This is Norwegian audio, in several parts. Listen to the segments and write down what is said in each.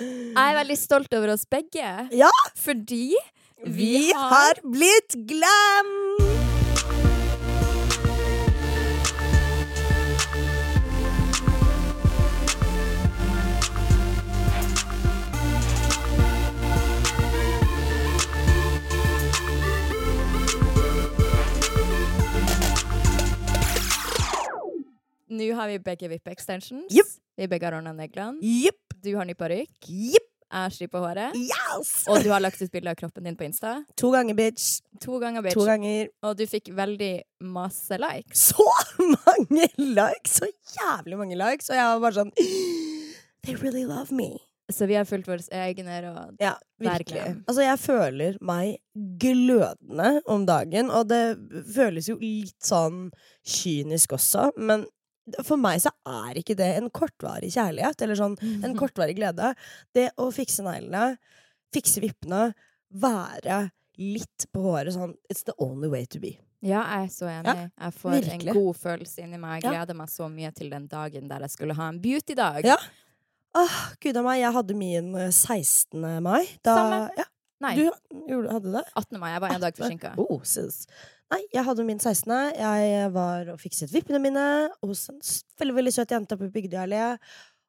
Jeg er veldig stolt over oss begge. Ja. Fordi Vi har blitt glam! Nå har vi begge vippe-extensions. Jupp. Begge har ordna neglene. Yep. Du har ny parykk. Yep. Jeg på håret. Yes! Og du har lagt ut bilde av kroppen din på Insta. To ganger, bitch. To ganger, bitch. To ganger. Og du fikk veldig masse likes. Så mange likes! Så jævlig mange likes. Og jeg var bare sånn They really love me. Så vi har fulgt våre egne råd. Ja, virkelig. Virkelig. Altså, jeg føler meg glødende om dagen, og det føles jo litt sånn kynisk også, men for meg så er ikke det en kortvarig kjærlighet, eller sånn en kortvarig glede. Det å fikse neglene, fikse vippene, være litt på håret sånn It's the only way to be. Ja, jeg er så enig. jeg får virkelig. en god følelse inni meg. Jeg Ja. gleder meg så mye til den dagen der jeg skulle ha en beauty-dag. Ja. Åh, gud a meg, jeg hadde min eh, 16. mai. Da, Samme. Ja, Nei, du hadde det? 18. mai. Jeg var en dag forsinka. Oh. Nei, jeg hadde min 16. Jeg var og fikset vippene mine hos en veldig veldig søt jente på Bygdøy allé.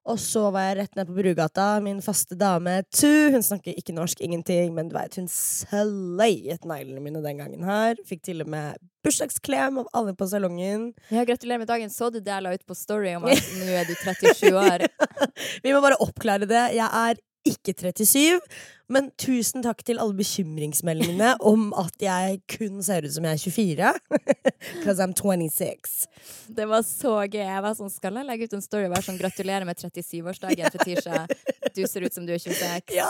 Og så var jeg rett ned på Brugata. Min faste dame Tu. Hun snakker ikke norsk, ingenting, men du vet, hun sløyet neglene mine den gangen her. Fikk til og med bursdagsklem av alle på salongen. Ja, gratulerer med dagen. Så du det jeg la ut på Story om at nå er du 37 år? Vi må bare oppklare det. Jeg er ikke 37, men tusen takk til alle bekymringsmeldingene om at jeg kun ser ut som jeg er 24. Because I'm 26. Det var så gøy. Jeg var sånn, Skal jeg legge ut en story og være sånn 'Gratulerer med 37-årsdagen, Fetisha'. Du ser ut som du er 26. Ja.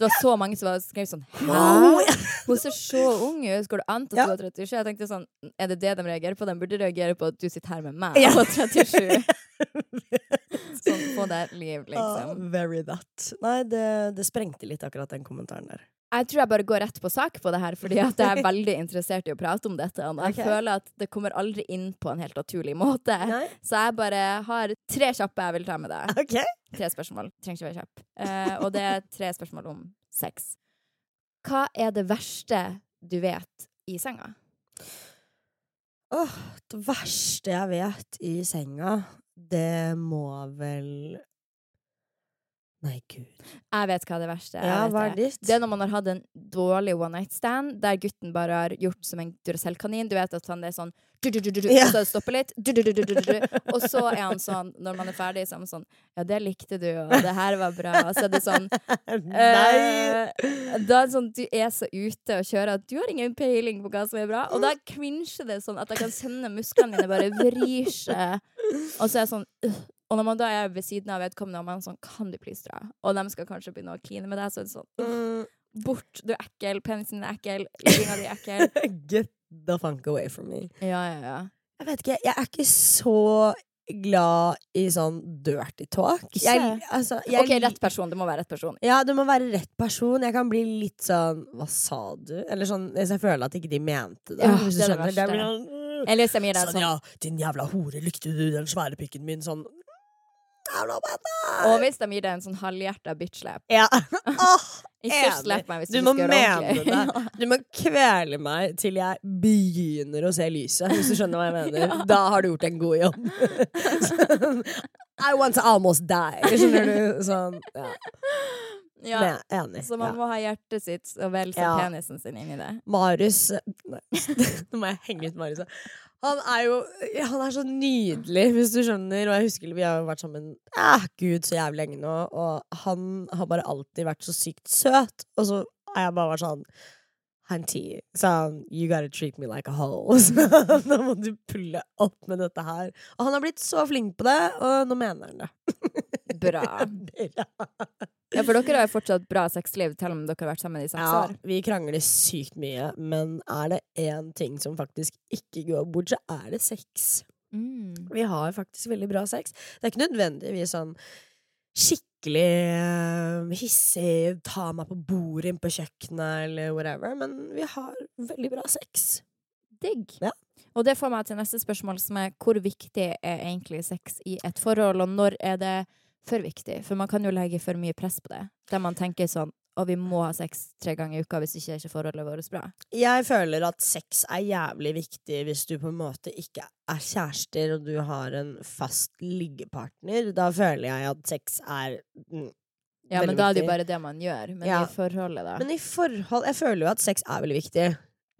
Det var så mange som skrev sånn. Hæ? Hun ser så ung ut. Går det an at du er 37? Jeg tenkte sånn, Er det det de reagerer på? De burde reagere på at du sitter her med meg og er 37. sånn, på det liv, liksom. liksom. very that. Nei, det, det sprengte litt, akkurat den kommentaren der. Jeg tror jeg bare går rett på sak på det her, fordi at jeg er veldig interessert i å prate om dette. Og jeg okay. føler at det kommer aldri inn på en helt naturlig måte. Nei? Så jeg bare har tre kjappe jeg vil ta med deg. OK. Tre spørsmål. Trenger ikke være kjapp. Uh, og det er tre spørsmål om sex. Hva er det verste du vet i senga? Åh, det verste jeg vet i senga, det må vel Nei, gud. Jeg vet hva det verste er. Ja, hva er ditt? Det er når man har hatt en dårlig one night stand, der gutten bare har gjort som en Duracell-kanin. Du vet at han er sånn du, du, Ja. Så stopper litt. Og så er han sånn, når man er ferdig, så er han sånn Ja, det likte du, og det her var bra. Og så er det sånn Nei! eh, Da er det sånn Du er så ute og kjører at du har ingen peiling på hva som er bra. Og da cringer det sånn at jeg kan kjenne musklene mine bare vrir seg. Og så er jeg sånn «Ugh». Og når man da er ved siden av vedkommende, og man er sånn Kan du please dra? Og de skal kanskje begynne å kline med deg, så er det sånn «Ugh, Mm, Bort, du er ekkel, penisen din er ekkel, ligginga di er ekkel. Get the funk away from me. Ja, ja, ja. Jeg vet ikke, jeg er ikke så glad i sånn dirty talk. Jeg, altså, jeg, OK, rett person. Det må være rett person. Ja, det må være rett person. Jeg kan bli litt sånn Hva sa du? Eller sånn hvis jeg føler at ikke de mente det. Ja, det det skjønner. blir Eller deg en sånn, sånn ja, din jævla hore, likte du den svære pikken min? Sånn Og hvis de gir deg en sånn halvhjerta bitch-slap. Ja. Oh, Ikke Enig. meg hvis Du du, må mene det. Du må kvele meg til jeg begynner å se lyset, hvis du skjønner hva jeg mener. Da har du gjort en god jobb. Sånn, I want to almost die. Skjønner du? Sånn, ja. Ja. Men enig. Så man ja. må ha hjertet sitt og vel se Ja. penisen sin inn i det. Marius nå må jeg henge ut Marius. Han er jo Han er så nydelig, hvis du skjønner. Og jeg husker vi har vært sammen eh, Gud, så jævlig lenge nå. Og han har bare alltid vært så sykt søt. Og så har jeg bare vært sånn Hanti, sånn You gotta treat me like a hole. Så nå må du pulle opp med dette her. Og han har blitt så flink på det, og nå mener han det. Bra. Bra. Ja, for dere har jo fortsatt bra sexliv, selv om dere har vært sammen i seks Ja, år. vi krangler sykt mye, men er det én ting som faktisk ikke går bort, så er det sex. Mm. Vi har faktisk veldig bra sex. Det er ikke nødvendigvis sånn skikkelig eh, hissig, ta meg på bordet inn på kjøkkenet eller whatever, men vi har veldig bra sex. Digg. Ja. Og det får meg til neste spørsmål, som er hvor viktig er egentlig sex i et forhold, og når er det for viktig. For man kan jo legge for mye press på det. Der man tenker sånn og vi må ha sex tre ganger i uka hvis ikke er ikke forholdet vårt bra. Jeg føler at sex er jævlig viktig hvis du på en måte ikke er kjærester og du har en fast liggepartner. Da føler jeg at sex er mm, Ja, men da er det jo bare det man gjør. Men Ja. i forholdet, da. Men i forhold Jeg føler jo at sex er veldig viktig.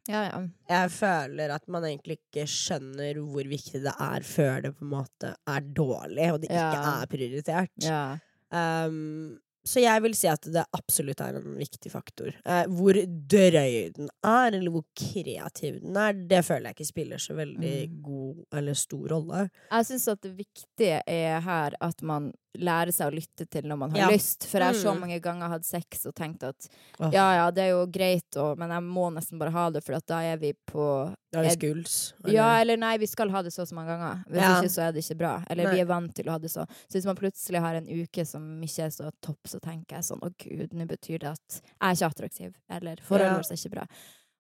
ja, ja. Jeg føler at man egentlig ikke skjønner hvor viktig det er før det på en måte er dårlig, og det ikke er prioritert. ja. Um, så jeg vil si at det absolutt er en viktig faktor. Eh, hvor drøy den er, eller hvor kreativ den er, det føler jeg ikke spiller så veldig Mm. god eller stor rolle. Jeg syns at det viktige er her at man lærer seg å lytte til når man har Ja. lyst. For jeg har så Mm. mange ganger hatt sex og tenkt at oh. ja, ja, det er jo greit, og, men jeg må nesten bare ha det, for at da er vi på Da er vi skuls? Eller? Ja, eller nei, vi skal ha det så og så mange ganger. Hvis Ja. ikke, så er det ikke bra. Eller Nei. vi er vant til å ha det så. Så hvis man plutselig har en uke som ikke er så topp, så tenker jeg sånn å gud, nå betyr det at jeg er ikke attraktiv. Eller forholdet Ja. vårt er ikke bra.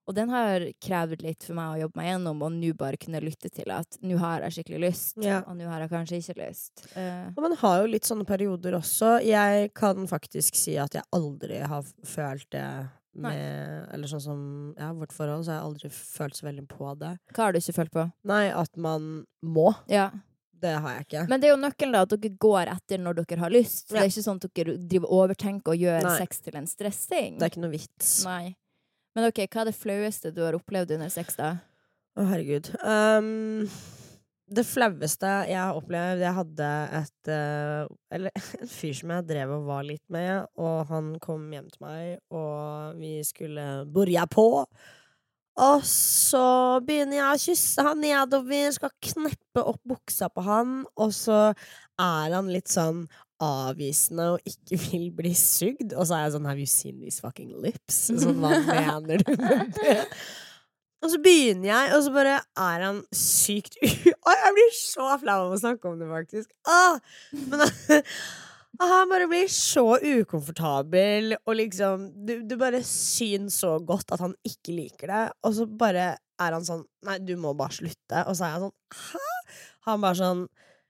Og den har krevd litt for meg å jobbe meg gjennom, og nå bare kunne lytte til at nå har jeg skikkelig lyst, Ja. og nå har jeg kanskje ikke lyst. Uh. Og man har jo litt sånne perioder også. Jeg kan faktisk si at jeg aldri har følt det med Eller sånn som ja, vårt forhold, så har jeg aldri følt så veldig på det. hva har du ikke følt på? Nei, at man må. Ja. Det har jeg ikke. Men det er jo nøkkelen da, at dere går etter når dere har lyst. Ja. Det er ikke sånn at dere driver overtenker og gjør Nei. sex til en stressing. Det er ikke noe vits. Nei. Men ok, hva er det flaueste du har opplevd under sex, da? Å, herregud. Um, det flaueste jeg har opplevd Jeg hadde et uh, Eller en fyr som jeg drev og var litt med, og han kom hjem til meg, og vi skulle borja på. Og så begynner jeg å kysse han nedover, skal kneppe opp buksa på han, og så er han litt sånn avvisende og ikke vil bli sugd. Og så er jeg sånn Have you seen these fucking lips? Sånn, hva mener du med det? Og så begynner jeg, og så bare er han sykt u... Oi, jeg blir så flau av å snakke om det, faktisk. Åh! Men han bare blir så ukomfortabel, og liksom du, du bare syns så godt at han ikke liker det, og så bare er han sånn Nei, du må bare slutte. Og så er jeg sånn Hæ? Han bare sånn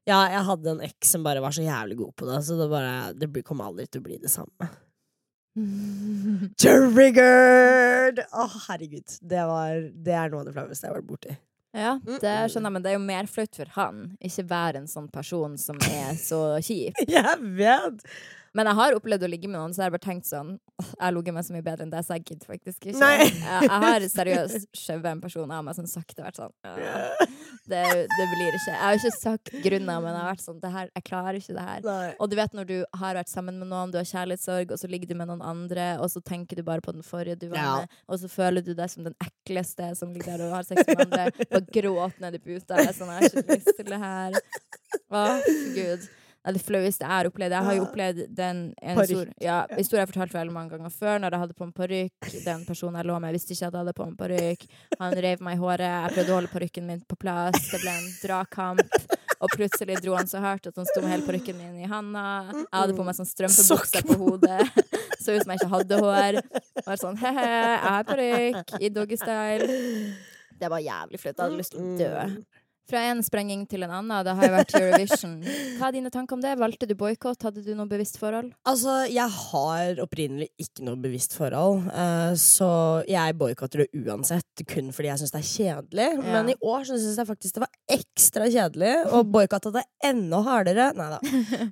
Ja, jeg hadde en eks som bare var så jævlig god på det, så det bare Det kom aldri til å bli det samme. Triggered! Å, herregud. Det, var, det er noe av det flaueste jeg har vært borti. Ja, det skjønner jeg, men det er jo mer flaut for han. Ikke være en sånn person som er så kjip. Jeg vet! Men jeg har opplevd å ligge med noen, så jeg har bare tenkt sånn Jeg har ligget med så mye bedre enn det, så jeg gidder faktisk ikke. Jeg, jeg har seriøst skjøvet en person av meg sånn sakte vært sånn det, det blir ikke Jeg har ikke sagt grunnen, men jeg har vært sånn det her, Jeg klarer ikke det her. Nei. Og du vet når du har vært sammen med noen, du har kjærlighetssorg, og så ligger du med noen andre, og så tenker du bare på den forrige du var Ja. med, og så føler du deg som den ekleste som ligger der og har sex med andre, bare gråter ned i puta. Sånn, jeg har ikke lyst til det her. Å, gud. Det det flaueste jeg har opplevd. Jeg har jo opplevd den en stor, ja, historien jeg fortalte veldig mange ganger før, når jeg hadde på en parykk. Den personen jeg lå med, visste ikke at jeg hadde på en parykk. Han rev meg i håret. Jeg prøvde å holde parykken min på plass. Det ble en dragkamp. Og plutselig dro han så hardt at han sto med hele parykken min i handa. Jeg hadde på meg sånn strømpebukse på hodet. Så ut som jeg ikke hadde hår. Var sånn he-he, jeg har parykk i doggystyle. Det var jævlig flaut. Jeg hadde lyst til å dø. Fra en sprenging til en annen. Det har jo vært Eurovision. Hva er dine tanker om det? Valgte du boikott? Hadde du noe bevisst forhold? Altså, jeg har opprinnelig ikke noe bevisst forhold, uh, så jeg boikotter det uansett, kun fordi jeg syns det er kjedelig. Ja. Men i år så syns jeg faktisk det var ekstra kjedelig, og boikotta det enda hardere. Nei da.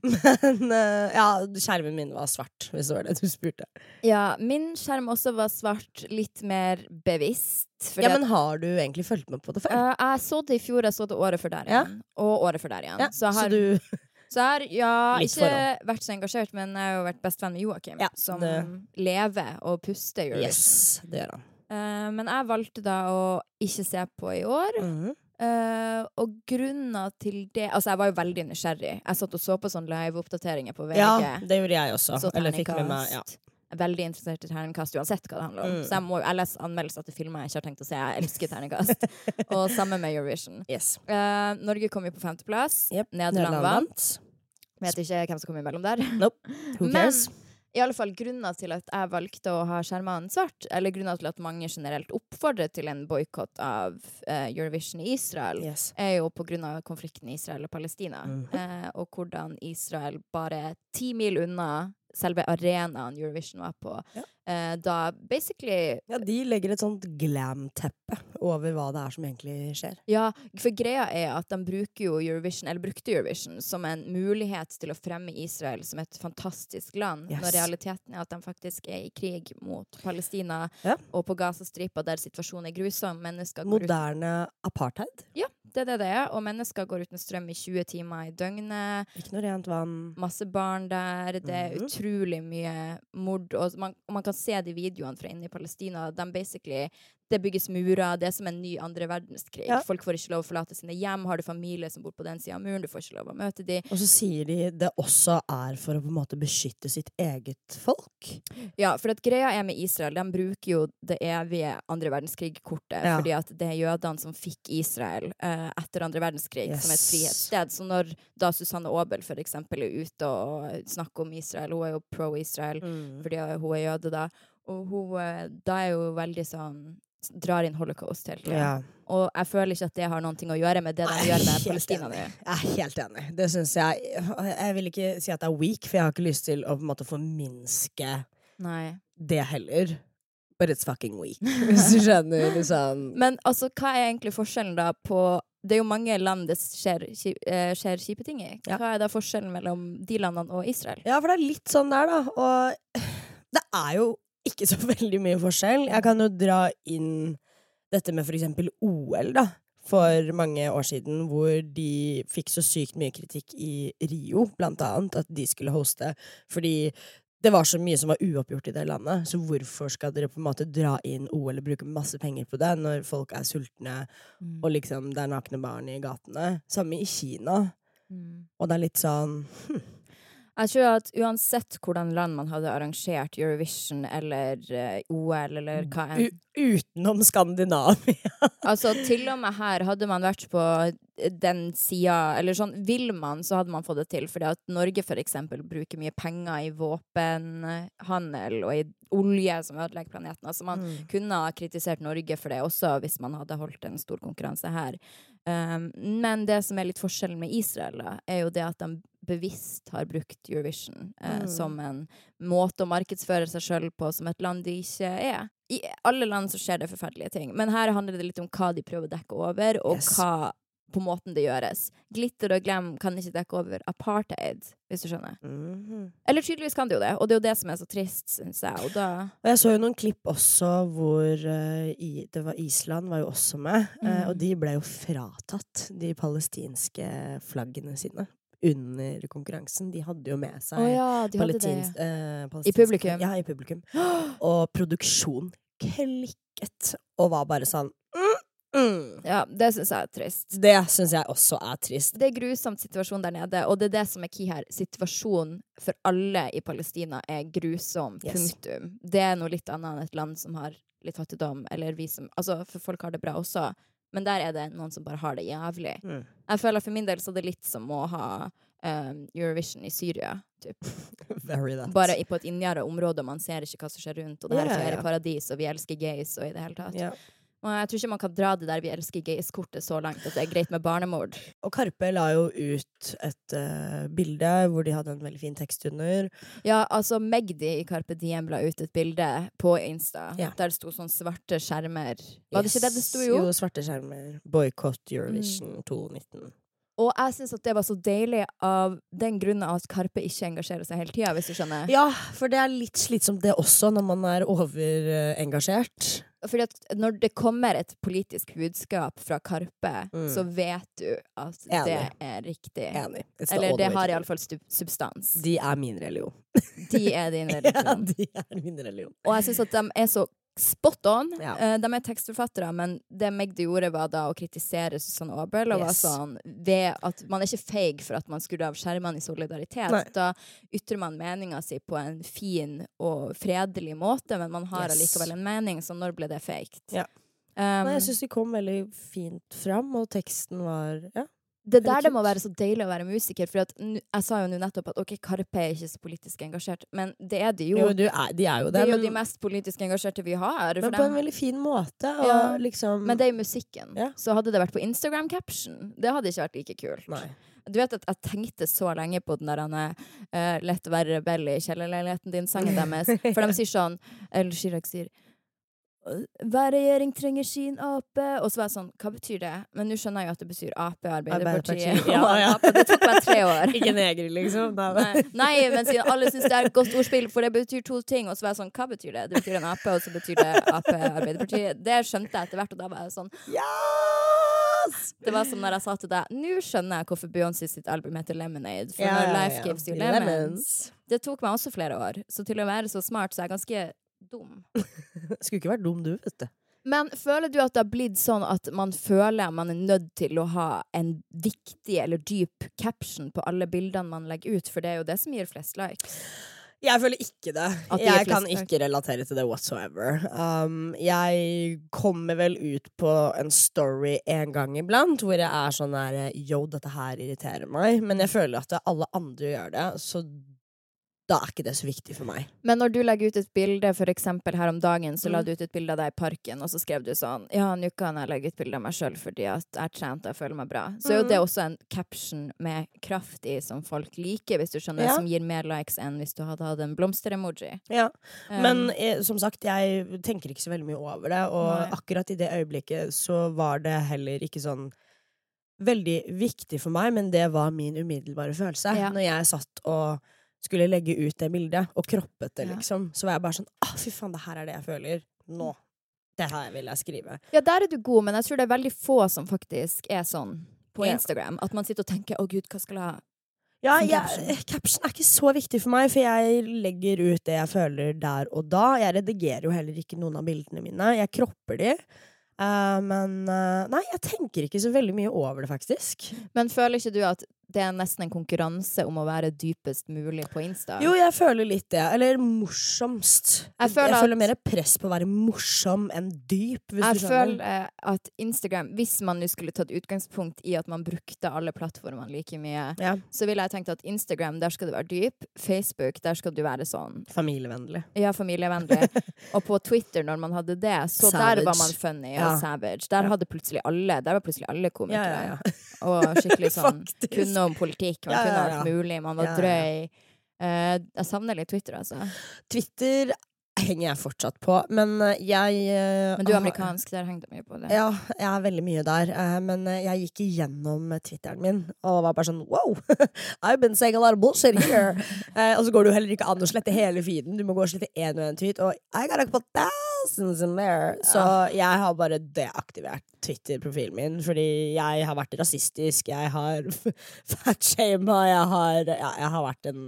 Men uh, ja, skjermen min var svart, hvis det var det du spurte. Ja, min skjerm også var svart, litt mer bevisst. Ja, men har du egentlig fulgt med på det før? Uh, jeg så det i fjor, jeg så det året før der Ja. Igjen. Og året før der igjen. Ja, så har, så du så har ja, ikke foran. vært så engasjert, men jeg har jo vært bestevenn med Joakim, Ja, som det- lever og puster Eurovision. Yes, det gjør han. Uh, men jeg valgte da å ikke se på i år. Mm -hmm. uh, og grunner til det Altså, jeg var jo veldig nysgjerrig. Jeg satt og så på sånne live-oppdateringer på VG. Ja, det gjorde jeg også. så Eller fikk med meg ja. Veldig interessert i terningkast uansett hva det handler om. Mm. Så jeg, må, jo leser anmeldelser til filmer jeg ikke har tenkt å se. Jeg elsker terningkast. og sammen med Eurovision. Yes. Uh, Norge kom jo på femteplass. Yep. Nederland Nederland vant. Vet ikke hvem som kom imellom der. Nope. Who Men- i alle fall grunnen til at jeg valgte å ha skjermene svart, eller grunnen til at mange generelt oppfordrer til en boikott av uh, Eurovision i Israel, Yes. er jo på grunn av konflikten Israel og Palestina. Mhm. Uh, og hvordan Israel bare ti mil unna selve arenaen Eurovision var på, Ja. eh, da basically Ja, de legger et sånt glam-teppe over hva det er som egentlig skjer. Ja, for greia er at de bruker jo Eurovision, eller brukte Eurovision, som en mulighet til å fremme Israel som et fantastisk land, Yes. når realiteten er at de faktisk er i krig mot Palestina Ja. og på Gazastripa, der situasjonen er grusom. Mennesker Moderne apartheid. Det er det det er, og mennesker går uten strøm i 20 timer i døgnet. Ikke noe rent vann. Masse barn der. Det er Mhm. utrolig mye mord. Og man, og man kan se de videoene fra inne i Palestina. De basically, det bygges murer. Det er som en ny andre verdenskrig. Ja. Folk får ikke lov å forlate sine hjem. Har du familie som bor på den sida av muren, du får ikke lov å møte dem. Og så sier de det også er for å på en måte beskytte sitt eget folk. Ja, for at greia er med Israel, de bruker jo det evige andre verdenskrig-kortet. Ja. Fordi at det er jødene som fikk Israel eh, etter andre verdenskrig som et Yes. frihetssted. Så når da Susanne Aabel for eksempel er ute og snakker om Israel, hun er jo pro-Israel, fordi hun er jøde da. Og hun eh, da er jo veldig sånn Drar inn holocaust-helt. Ja. Og jeg føler ikke at det har noe å gjøre med det de gjør med Palestina nå. Jeg er helt enig. Det syns jeg Jeg vil ikke si at det er weak, for jeg har ikke lyst til å på en måte forminske Nei. det heller. But it's fucking weak, hvis du skjønner. Liksom. Men altså, hva er egentlig forskjellen da på Det er jo mange land det skjer, eh, skjer kjipe ting i. Ja. Hva er da forskjellen mellom de landene og Israel? Ja, for det er litt sånn der, da. Og det er jo ikke så veldig mye forskjell. Jeg kan jo dra inn dette med for eksempel OL, da. For mange år siden, hvor de fikk så sykt mye kritikk i Rio, blant annet, at de skulle hoste. Fordi det var så mye som var uoppgjort i det landet. Så hvorfor skal dere på en måte dra inn OL og bruke masse penger på det, når folk er sultne, og liksom det er nakne barn i gatene? Samme i Kina. Mm. Og det er litt sånn Jeg tror at uansett hvordan land man hadde arrangert Eurovision eller uh, OL eller hva enn Utenom Skandinavia. Altså, til og med her hadde man vært på den sida Eller sånn, vil man, så hadde man fått det til. Fordi at Norge for eksempel bruker mye penger i våpenhandel og i olje som ødelegger planeten. Altså, man Mm. kunne ha kritisert Norge for det også, hvis man hadde holdt en stor konkurranse her. Um, men det som er litt forskjellen med Israel, da, er jo det at de bevisst har brukt Eurovision eh, Mm. som en måte å markedsføre seg sjøl på som et land de ikke er. I alle land så skjer det forferdelige ting, men her handler det litt om hva de prøver å dekke over, og Yes. hva på måten det gjøres. Glitter og glem kan ikke dekke over apartheid, hvis du skjønner. Mhm. Eller tydeligvis kan det jo det, og det er jo det som er så trist, syns jeg. Og da Og jeg så jo noen klipp også hvor uh, i, det var Island var jo også med, mm. uh, og de ble jo fratatt de palestinske flaggene sine under konkurransen. De hadde jo med seg oh, ja, de hadde det. palestins- eh, I publikum? Ja, i publikum. Og produksjon klikket og var bare sånn mm. Ja, det syns jeg er trist. Det syns jeg også er trist. Det er grusomt situasjon der nede, og det er det som er key her. Situasjonen for alle i Palestina er grusom. Yes. Punktum. Det er noe litt annet enn et land som har litt fattigdom, eller vi som Altså, for folk har det bra også, men der er det noen som bare har det jævlig. Mm. Jeg føler for min del så er det litt som å ha um, Eurovision i Syria. Typ. Very that. Bare på et inngjerda område, og man ser ikke hva som skjer rundt. Og det her yeah, er ja. paradis, og vi elsker gays, og i det hele tatt. ja. Og jeg tror ikke man kan dra det der vi elsker gays-kortet så langt at det er greit med barnemord. Og Karpe la jo ut et uh, bilde hvor de hadde en veldig fin tekst under. Ja, altså Magdi i Karpe Diem la ut et bilde på Insta Ja. der det sto sånn svarte skjermer. Var det ikke det det sto, jo? Jo, svarte skjermer. Boikott Eurovision 2019. Og jeg syns at det var så deilig av den grunnen at Karpe ikke engasjerer seg hele tida, hvis du skjønner. Ja, for det er litt slitsomt det også, når man er overengasjert. Fordi at når det kommer et politisk budskap fra Karpe, Mm. så vet du at det er riktig. Enig. Eller det har iallfall substans. De er min religion. De er din religion. Ja, de er min religion. Og jeg syns at de er så spot on. Ja. Eh, de er tekstforfattere, men det Magdi gjorde, var da å kritisere Susanne Aabel. Og var sånn ved at Man er ikke feig for at man skrudde av skjermene i solidaritet. Nei. Da ytrer man meninga si på en fin og fredelig måte, men man har Yes. allikevel en mening, så når ble det fake? Ja. Um, Nei, jeg syns de kom veldig fint fram, og teksten var Ja, Det der det må være så deilig å være musiker. For at, jeg sa jo nettopp at ok, Karpe er ikke så politisk engasjert, men det er de jo. Jo, du er, de er jo det det, er jo men, de mest politisk engasjerte vi har. men på en veldig fin måte. Og Ja, liksom Men det er i musikken. Ja. Så hadde det vært på Instagram caption, det hadde ikke vært like kult. Nei. Du vet at jeg tenkte så lenge på den der han er eh, lett å være rebell i kjellerleiligheten din-sangen deres. For de sier sånn Eller Chirag sier hver regjering trenger sin ape. Og så var jeg sånn, hva betyr det? Men nå skjønner jeg jo at det betyr Ap, Arbeiderpartiet. Ja, ja. Det tok meg tre år. Ikke negre, liksom. Nei, Nei, men siden alle syns det er et godt ordspill, for det betyr to ting. Og så var jeg sånn, hva betyr det? Det betyr en ape, og så betyr det Ap, Arbeiderpartiet. Det skjønte jeg etter hvert, og da var jeg sånn Yes! Det var som når jeg sa til deg, nå skjønner jeg hvorfor Beyoncé sitt album heter Lemonade. For Ja, når Life gives you Lemons. lemons. Det tok meg også flere år. Så til å være så smart, så er jeg ganske dum. Skulle ikke vært dum, du, vet du. Men føler du at det har blitt sånn at man føler man er nødt til å ha en viktig eller dyp caption på alle bildene man legger ut, for det er jo det som gir flest likes? Jeg føler ikke det. At det Jeg kan flest ikke relatere til det whatsoever. Um, jeg kommer vel ut på en story en gang iblant hvor jeg er sånn der Yo, dette her irriterer meg. Men jeg føler at alle andre gjør det, så da er ikke det så viktig for meg. Men når du legger ut et bilde, for eksempel her om dagen, så la Mm. du ut et bilde av deg i parken, og så skrev du sånn Ja, nå kan jeg legge ut bilde av meg sjøl fordi at jeg har trent og jeg føler meg bra. Så er jo Mm. det også en caption med kraft i som folk liker, hvis du skjønner, Ja. som gir mer likes enn hvis du hadde hatt en blomster-emoji. Ja. Um, Men eh, som sagt, jeg tenker ikke så veldig mye over det, og Nei. akkurat i det øyeblikket så var det heller ikke sånn veldig viktig for meg, men det var min umiddelbare følelse. Ja. Når jeg satt og skulle legge ut det bildet, og kroppet det, liksom, så var jeg bare sånn Å, fy faen, det her er det jeg føler nå. Det her vil jeg skrive. Ja, der er du god, men jeg tror det er veldig få som faktisk er sånn på. Instagram. At man sitter og tenker 'Å, gud, hva skal jeg ha?' Ja, jeg, caption. caption er ikke så viktig for meg, for jeg legger ut det jeg føler der og da. Jeg redigerer jo heller ikke noen av bildene mine. Jeg kropper de. Uh, men uh, nei, jeg tenker ikke så veldig mye over det, faktisk. Men føler ikke du at det er nesten en konkurranse om å være dypest mulig på Insta? Jo, jeg føler litt det. Eller morsomst. Jeg føler jeg føler at- mer press på å være morsom enn dyp, Jeg føler eh, at Instagram, hvis man nå skulle tatt utgangspunkt i at man brukte alle plattformene like mye, Ja, så ville jeg tenkt at Instagram, der skal du være dyp. Facebook, der skal du være sånn familievennlig. ja, familievennlig. og på Twitter, når man hadde det, så der var man funny Ja. og savage. Der hadde plutselig alle Der var plutselig alle komikere. ja. Og skikkelig sånn. Kunne om politikk, man Ja, kunne alt mulig. Man var drøy. Uh, jeg savner litt Twitter, altså. Twitter henger jeg fortsatt på, men eh, jeg uh, Men du er amerikansk, der henger du mye på det. Ja, jeg er veldig mye der. Uh, Men jeg gikk igjennom Twitteren min og var bare sånn wow! I've been saying a lot of bullshit here. Og så går det jo heller ikke an å slette hele feeden. Du må gå og slette én og én tweet. Og I gotta put couple thousands in there. Så jeg har bare deaktivert Twitter-profilen min fordi jeg har vært rasistisk, jeg har fatshama, jeg har Ja, jeg har vært en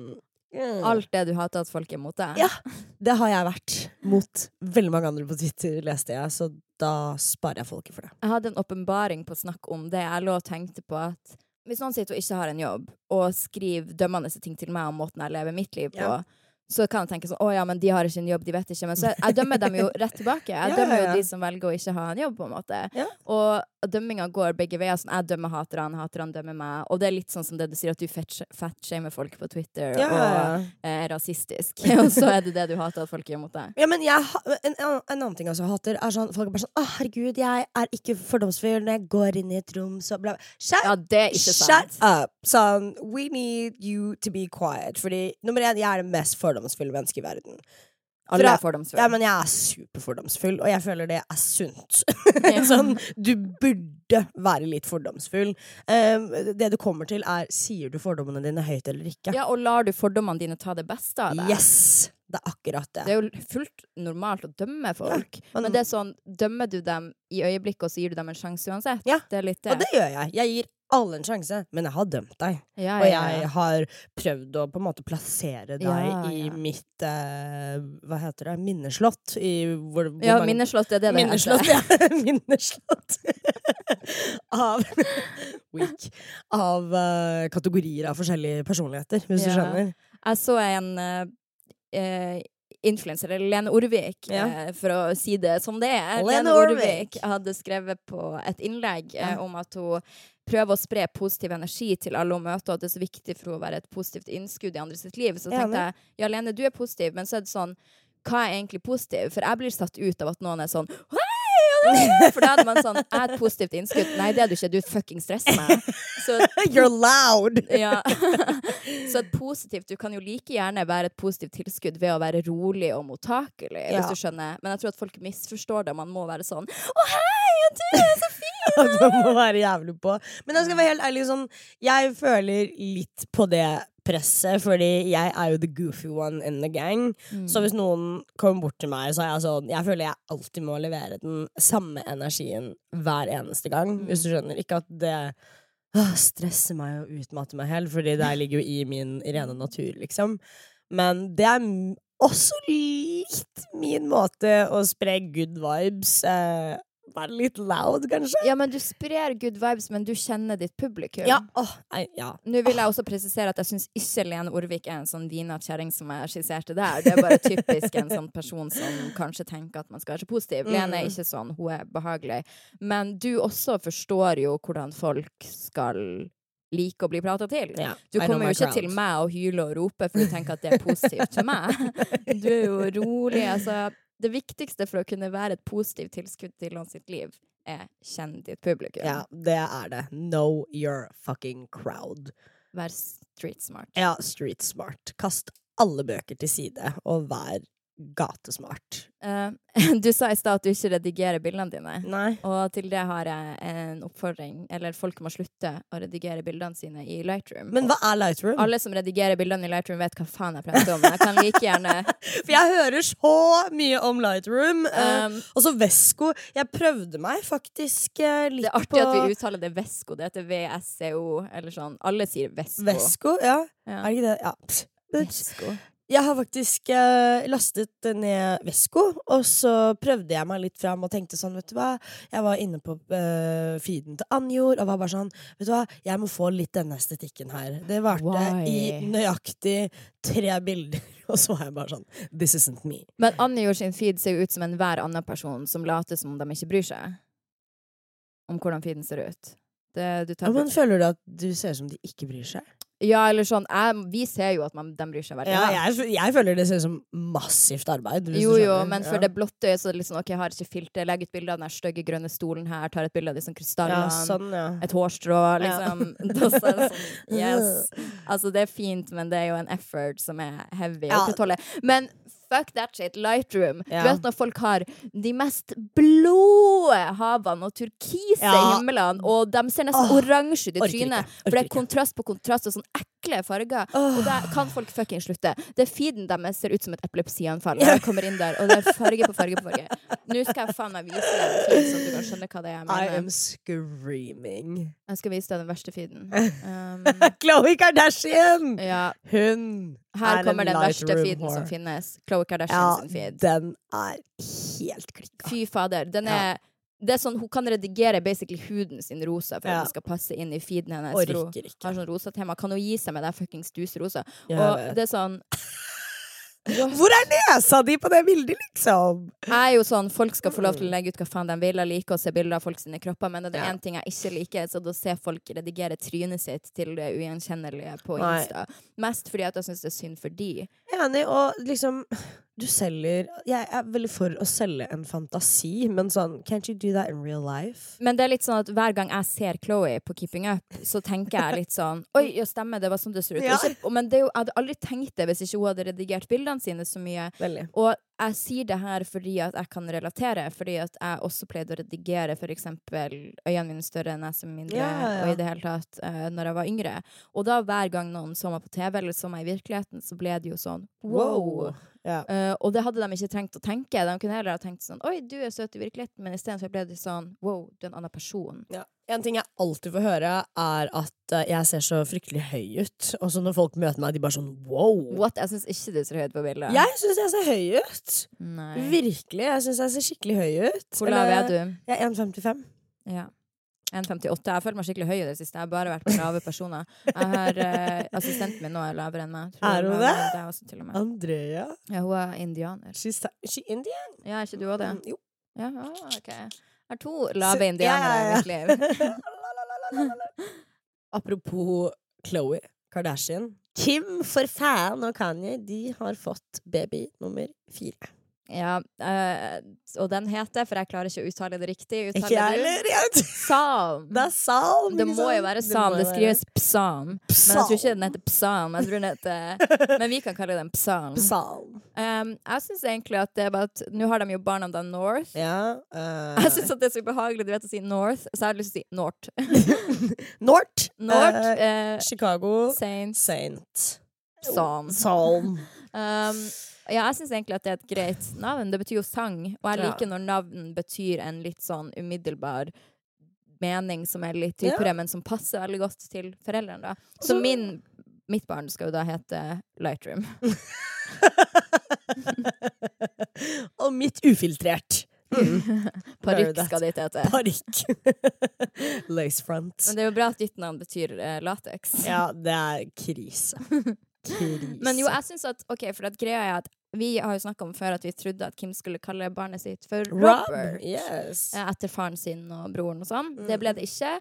mm. Alt det du hater at folk er mot deg. Ja. Det har jeg vært mot veldig mange andre på Twitter, leste jeg, så da sparer jeg folket for det. Jeg hadde en åpenbaring på å snakke om det. Jeg lå og tenkte på at hvis noen sitter og ikke har en jobb, og skriver dømmende ting til meg om måten jeg lever mitt liv på, Ja. Så kan jeg tenke sånn Å ja, men de har ikke en jobb, de vet ikke. Men så jeg, jeg dømmer dem jo rett tilbake. Jeg dømmer jo de som velger å ikke ha en jobb, på en måte. Og dømminga går begge veier. Sånn, jeg dømmer haterne, haterne dømmer meg. Og det er litt sånn som det du sier, at du fatshamer folk på Twitter Ja, og er rasistisk. og så er det det du hater at folk gjør mot deg. Ja, men jeg, en, en annen ting jeg hater, er sånn Folk er bare sånn Å, herregud, jeg er ikke fordomsfull når jeg går inn i et rom, så bla, bla. Shut, Ja, det er ikke shut up! Sånn, we need you to be quiet. Fordi nummer én, jeg er det mest fordomsfulle mennesket i verden. Alle Fra- er fordomsfulle. Ja, men jeg er superfordomsfull, og jeg føler det er sunt. Sånn, du burde være litt fordomsfull. Um, det du kommer til, er sier du fordommene dine høyt eller ikke. Ja, og lar du fordommene dine ta det beste av deg? Yes! Det er akkurat det. Det er jo fullt normalt å dømme folk. man- Men det er sånn, dømmer du dem i øyeblikket, og så gir du dem en sjanse uansett? Ja, det. Og det gjør jeg. Jeg gir alle en sjanse, men jeg har dømt deg. ja, Og ja, jeg har prøvd å på en måte plassere deg Ja, i mitt eh, Hva heter det? Minneslott. I hvor, hvor ja mange- minneslott er det det Minneslott, heter. ja. Minneslott. av Weak. Av uh, kategorier av forskjellige personligheter, hvis du skjønner. Jeg så en uh, influenser, Lene Orvik, Ja. eh, for å si det som det er. Lene Lene. Orvik hadde skrevet på et innlegg eh, Ja. om at hun prøver å spre positiv energi til alle hun møter, og at det er så viktig for henne å være et positivt innskudd i andre sitt liv. Så tenkte jeg ja, Lene, du er positiv, men så er det sånn Hva er egentlig positiv? For jeg blir satt ut av at noen er sånn Hei! ja, det er-» For da hadde man sånn Jeg er et positivt innskudd. Nei, det er du ikke. Du fucking stresser meg. Så You're loud! ja. Så et positivt Du kan jo like gjerne være et positivt tilskudd ved å være rolig og mottakelig, Ja. hvis du skjønner. Men jeg tror at folk misforstår det. Man må være sånn Å, hei, og du er så fin! At må være jævlig på. Men jeg skal være helt ærlig, sånn Jeg føler litt på det presset, fordi jeg er jo the goofy one in the gang. Så hvis noen kommer bort til meg, så er jeg sånn Jeg føler jeg alltid må levere den samme energien hver eneste gang, hvis du skjønner. Ikke at det øh, stresser meg og utmatter meg helt, fordi det ligger jo i min rene natur, liksom. Men det er også litt min måte å spre good vibes. Eh, være litt loud, kanskje. Ja, men du sprer good vibes, men du kjenner ditt publikum. Ja, åh, nei, ja. Nå vil jeg også presisere at jeg syns ikke Lene Orvik er en sånn vinete kjerring som jeg skisserte der. Det er bare typisk en sånn person som kanskje tenker at man skal være så positiv. Lene er ikke sånn, hun er behagelig. Men du også forstår jo hvordan folk skal like å bli prata til. Ja, Du kommer jo ikke crowd. til meg og hyler og roper for du tenker at det er positivt til meg. Du er jo rolig. Altså, det viktigste for å kunne være et positivt tilskudd til noen sitt liv, er kjenn ditt publikum. Ja, det er det. Know your fucking crowd. Vær street smart. Ja, street smart. Kast alle bøker til side, og vær gatesmart. Uh, du sa i stad at du ikke redigerer bildene dine. Nei. Og til det har jeg en oppfordring. Eller folk må slutte å redigere bildene sine i Lightroom. Men hva er Lightroom? Alle som redigerer bildene i Lightroom, vet hva faen jeg prater om. Jeg kan like gjerne For jeg hører så mye om Lightroom. Um, uh, og så Vesco. Jeg prøvde meg faktisk uh, litt Det er artig på at vi uttaler det Vesco. Det heter VSCO, eller sånn. Alle sier Vesco. Vesco, Ja, Ja. er det ikke det? Ja. Pff. Jeg har faktisk eh, lastet ned Vesko, og så prøvde jeg meg litt fram og tenkte sånn, vet du hva Jeg var inne på eh, feeden til Anjor og var bare sånn Vet du hva, jeg må få litt denne estetikken her. Det varte Why? i nøyaktig tre bilder, og så var jeg bare sånn This isn't me. Men Anjord sin feed ser jo ut som enhver annen person som later som om de ikke bryr seg om hvordan feeden ser ut. Det, du tar Ja, men føler du at du ser ut som de ikke bryr seg? Ja, eller sånn jeg, Vi ser jo at man, de bryr seg veldig. Ja, jeg, jeg føler det ser ut som massivt arbeid. Jo, jo, men for Ja. det blotte øyet så er det sånn OK, jeg har ikke filter. Legg ut bilde av den stygge grønne stolen her. Tar et bilde av disse krystallene. Ja, sånn, ja. Et hårstrå, liksom. Da så er det sånn, yes. Altså, det er fint, men det er jo en effort som er heavy å opprettholde. Men fuck that shit, Lightroom. Ja. Du vet når folk har de mest blå havene og turkise Ja. himmelene, og de ser nesten oh. oransje ut i trynet, for det er kontrast på kontrast og sånn ekle farger. Oh. Og da kan folk fucking slutte. Det feeden deres ser ut som et epilepsianfall jeg kommer inn der, og det er farge på farge på farge. Nå skal jeg faen meg vise deg en feed, du kan skjønne hva det er jeg I am screaming. Jeg skal vise deg den verste feeden. Um, Khloe Kardashian! ja, Hun her er kommer den verste feeden som finnes. Khloe Kardashian Ja, sin feed. den er helt klikka. Fy fader. Den Ja. Det er sånn, Hun kan redigere basically huden sin rosa for Ja. at det skal passe inn i feeden hennes. Og hun ikke. har sånn rosa tema. Kan hun gi seg med det fuckings dusrosa? Ja, Og det er sånn Hvor er nesa di på det bildet, liksom? Jeg er jo sånn, Folk skal få lov til å legge ut hva faen de vil. Jeg liker å se bilder av folk sine kropper, men det er Ja. én ting jeg ikke liker, så da ser folk redigere trynet sitt til det ugjenkjennelige på Nei. Insta. Mest fordi at jeg syns det er synd for de. Enig, og liksom Du selger Jeg er veldig for å selge en fantasi, men sånn Can't you do that in real life? Men det er litt sånn at hver gang jeg ser Chloé på Keeping Up, så tenker jeg litt sånn Oi, ja, stemmer, det var sånn det ser ut. Ja. Og Men det jo, jeg hadde aldri tenkt det hvis ikke hun hadde redigert bildene sine så mye. Veldig. Og jeg sier det her fordi at jeg kan relatere, fordi at jeg også pleide å redigere eksempel øynene mine større, nesen mindre, ja, ja. og i det hele tatt uh, når jeg var yngre. Og da hver gang noen så meg på TV eller så meg i virkeligheten, så ble det jo sånn wow. Ja. Uh, og det hadde de ikke trengt å tenke. De kunne heller ha tenkt sånn Oi, du er søt i virkeligheten, men istedenfor ble det sånn Wow, du er en annen person. Ja. En ting jeg alltid får høre, er at eh, jeg ser så fryktelig høy ut. Og så når folk møter meg, de bare sånn wow. What? Jeg syns ikke du ser høy ut på bildet. Jeg syns jeg ser høy ut. Nei. Virkelig. Jeg syns jeg ser skikkelig høy ut. Hvor lav er du? Jeg er 1,55. Ja. 1,58. Jeg føler meg skikkelig høy i det siste. Jeg har bare vært med lave personer. Jeg har uh, Assistenten min nå er lavere enn meg. Er hun det? det? også. Andrea. Ja, hun er indianer. She's she Indian? Ja, er ikke du òg det? Mm, Jo. Ja, ah, ok. Har to lave indianere ja, ja, i mitt liv. Apropos Chloé Kardashian. Kim, for faen, og Kanye de har fått baby nummer fire. Ja, øh, og den heter, for jeg klarer ikke å uttale det riktig Ikke jeg heller. Psalm. Det er psalm. Det må jo være Det psalm. må Det skrives psalm. Men jeg tror ikke den heter psalm. Den heter Men vi kan kalle den psalm. psalm. Um, jeg syns egentlig at det er bare at Nå har de jo barnene North. Ja. uh... Jeg syns det er så ubehagelig du vet å si North, så jeg har lyst til å si Nort. Nort. North uh, uh, Chicago. Saint. Saint. Psalm. Psalm. Um, ja, jeg syns egentlig at det er et greit navn. Det betyr jo sang, og jeg liker når navn betyr en litt sånn umiddelbar mening som er litt dypere, men som passer veldig godt til foreldrene. da. Så min, mitt barn skal jo da hete Lightroom. Og mitt ufiltrert. Mm. Parykk skal ditt hete. Parykk. Lace front. Men det er jo bra at ditt navn betyr eh, lateks. Ja, det er krise. Krise. Men jo, jeg synes at Ok, for at greia er at vi har jo snakka om før at vi trodde at Kim skulle kalle barnet sitt for Rob. Robert. Yes. eh, Etter faren sin og broren og sånn. Det Mm. ble det ikke.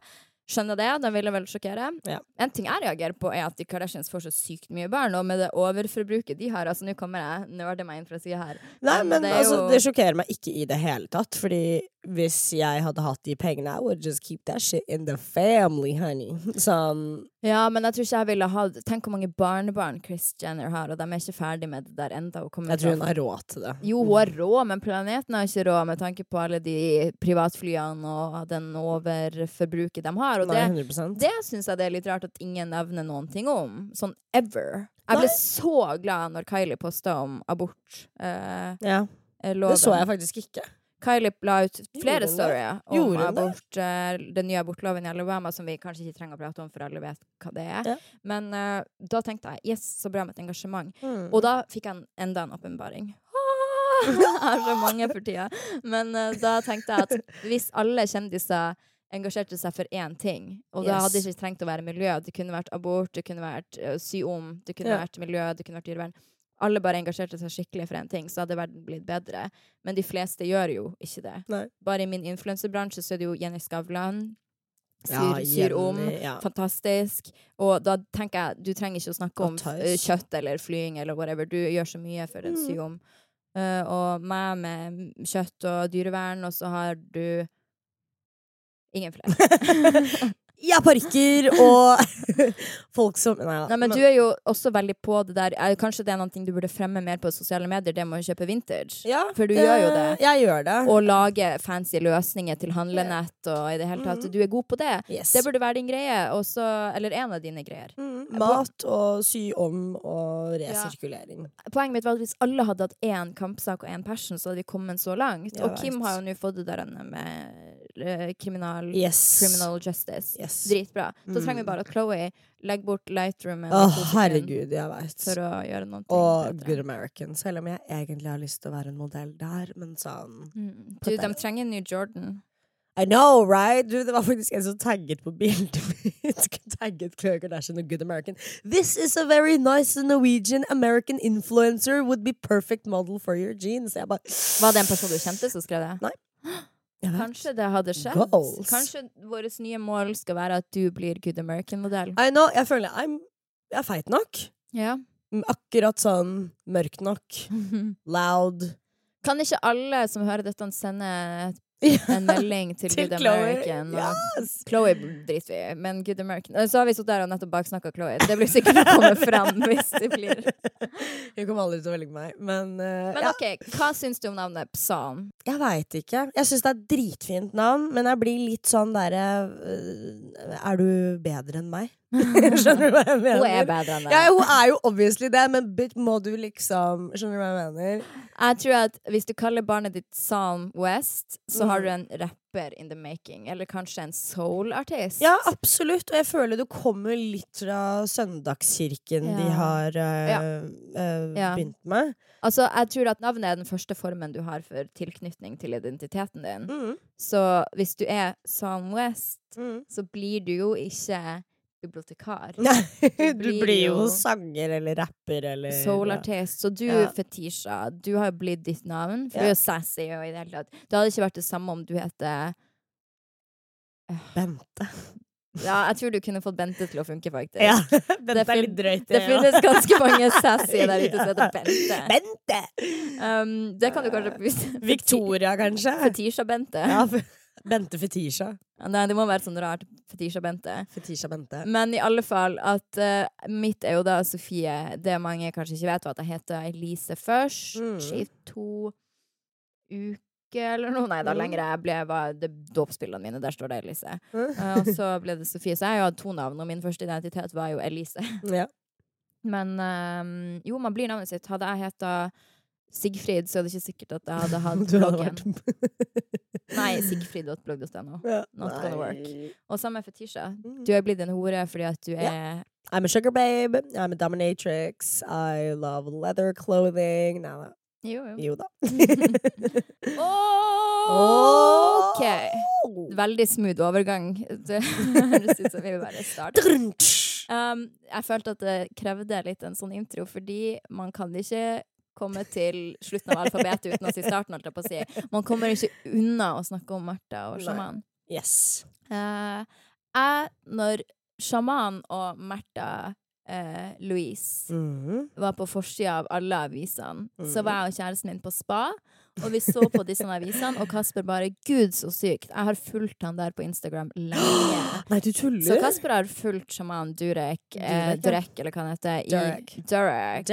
Skjønner det, de ville vel sjokkere. Ja. En ting jeg reagerer på, er at de Kardashians får så sykt mye barn, og med det overforbruket de har Altså, nå kommer jeg nerder meg inn fra sida her. Nei, Men men det altså, jo- det sjokkerer meg ikke i det hele tatt. Fordi hvis jeg hadde hatt de pengene, I would just keep that shit in the family, honey. Sånn Ja, men jeg tror ikke jeg ville hatt Tenk hvor mange barnebarn Chris Jenner har, og de er ikke ferdig med det der enda. Jeg tror hun har råd til det. Jo, hun har råd, men planeten har ikke råd med tanke på alle de privatflyene og den overforbruket de har. Og Nei, det, 100 det syns jeg det er litt rart at ingen nevner noen ting om. Sånn ever. Jeg ble Nei. så glad når Kylie posta om abort. Eh, Ja, loven. det så jeg faktisk ikke. Kylie la ut flere Gjorde storyer om abort, eh, den nye abortloven i Alabama, som vi kanskje ikke trenger å prate om, for alle vet hva det er. Ja. Men uh, da tenkte jeg yes, så bra med et engasjement. Mm. Og da fikk jeg en- enda en åpenbaring. Ah, Jeg har så mange for tida. Men uh, da tenkte jeg at hvis alle kjendiser engasjerte seg for én ting, og da hadde det ikke trengt å være miljø, det kunne vært abort, det kunne vært sy om, det kunne Ja. vært miljø, det kunne vært dyrevern Alle bare engasjerte seg skikkelig for en ting, så hadde verden blitt bedre. Men de fleste gjør jo ikke det. Nei. Bare i min influensebransje så er det jo Jenny Skavlan. Ja, Syr, syr om. Ja. Fantastisk. Og da tenker jeg, du trenger ikke å snakke om eh, kjøtt eller flying eller whatever. Du gjør så mye for en Mm. sy om. Uh, og meg med kjøtt og dyrevern, og så har du ingen flere. Ja, parykker og folk som Nei da. Nei, men du er jo også veldig på det der eh, Kanskje det er noe du burde fremme mer på sosiale medier, det med å kjøpe vintage? ja, for du gjør jo det. Jeg gjør det. Og lage fancy løsninger til handlenett og i det hele tatt. Mm. Du er god på det. Yes. Det burde være din greie, også, eller en av dine greier. Mm, mat og sy om og resirkulering. Poenget mitt var at hvis alle hadde hatt én kampsak og én passion, så hadde vi kommet så langt. Jeg og Kim vet. har jo nå fått det der med eh, kriminal, Yes. criminal justice. Yes. Dritbra. Da trenger vi Mm. bare at Chloé legger bort lightroomen sekunder herregud, jeg veit. for å gjøre noe Og bedre. Good American. Selv om jeg egentlig har lyst til å være en modell der, men sånn Mm. Du, de trenger en ny Jordan. I know, right? Du, det var faktisk en som tagget på bildet mitt. tagget Khloe Kardashian og Good American. This is a very nice Norwegian American influencer. Would be perfect model for your jeans. Bare Var det en person du kjente som skrev det? Nei. Kanskje det hadde skjedd? Goals. Kanskje vårt nye mål skal være at du blir Good American-modell? I know, jeg føler I'm, jeg er feit nok. Ja. Mm, Akkurat sånn mørk nok. Loud. Kan ikke alle som hører dette, sende en melding til, Til Good Chloe. American? Yes! Chloe driter vi i, men Good American Eh, Så har vi sittet der og nettopp baksnakka Chloe. Det blir sikkert å komme fram hvis det blir Hun kommer aldri til å velge meg, men, uh, Men ja, ok, hva syns du om navnet Psalm? Jeg veit ikke. Jeg syns det er et dritfint navn, men jeg blir litt sånn derre øh, Er du bedre enn meg? Skjønner du hva jeg mener? Hun er bedre enn deg. Ja, hun er jo obviously det, men bitch, må du liksom Skjønner du hva jeg mener? Jeg tror at hvis du kaller barnet ditt Psalm West, så har Mm. du en rapper in the making. Eller kanskje en soul-artist. Ja, absolutt. Og jeg føler du kommer litt fra søndagskirken de har øh, Ja. øh, begynt med. Altså, jeg tror at navnet er den første formen du har for tilknytning til identiteten din. Mm. Så hvis du er Psalm West, Mm. så blir du jo ikke bibliotekar. Nei, du blir blir jo jo sanger eller rapper eller Soul-artist. Så du, Ja. Fetisha, du har jo blitt ditt navn. For Ja. du er jo sassy og i det hele tatt. Det hadde ikke vært det samme om du heter Bente. Ja, jeg tror du kunne fått Bente til å funke, faktisk. Ja, Bente er litt drøyt. Det finnes ganske mange sassy der ute som heter Bente. Bente! Um, det kan du kanskje Victoria, kanskje? Fetisha-Bente. Ja, f- Bente Fetisha. Nei, det må være sånn rart Fetisha-Bente. Fetisha Bente. Men i alle fall at uh, mitt er jo da Sofie. Det mange kanskje ikke vet, var at jeg heter Elise først. Mm. I to uker eller noe. Nei da, Mm. lenger. Jeg ble, var det dåpsbildene mine. Der står det Elise. Mm. uh, og så ble det Sofie. Så jeg har jo hatt to navn, og min første identitet var jo Elise. Ja. Men um, jo, man blir navnet sitt. Hadde jeg heta Sigfrid, så er det ikke sikkert at jeg hadde hatt Du hadde bloggen. vært Nei, sigfrid.blogg.no. ja. Not gonna work. Og samme Fetisha. Mm. Du er blitt en hore fordi at du er er I'm a sugar babe. I'm a dominatrix. I love leather clothing. Nei da. Jo, jo. Jo da. OK. Veldig smooth overgang. Det høres ut som vi vil bare starte. Um, jeg følte at det krevde litt en sånn intro, fordi man kan ikke komme til slutten av alfabetet uten å si starten, holdt jeg på å si. Man kommer ikke unna å snakke om Martha og sjaman. Yes. Uh, jeg, når sjaman og Märtha eh, Louise Mhm. var på forsida av alle avisene, så Mhm. var jeg og kjæresten min på spa, og vi så på disse avisene, og Kasper bare Gud, så sykt. Jeg har fulgt han der på Instagram lenge. Nei, du tuller? Så Kasper har fulgt sjaman Durek, eh, Durek. Durek, eller hva han heter, i Durek. Durek.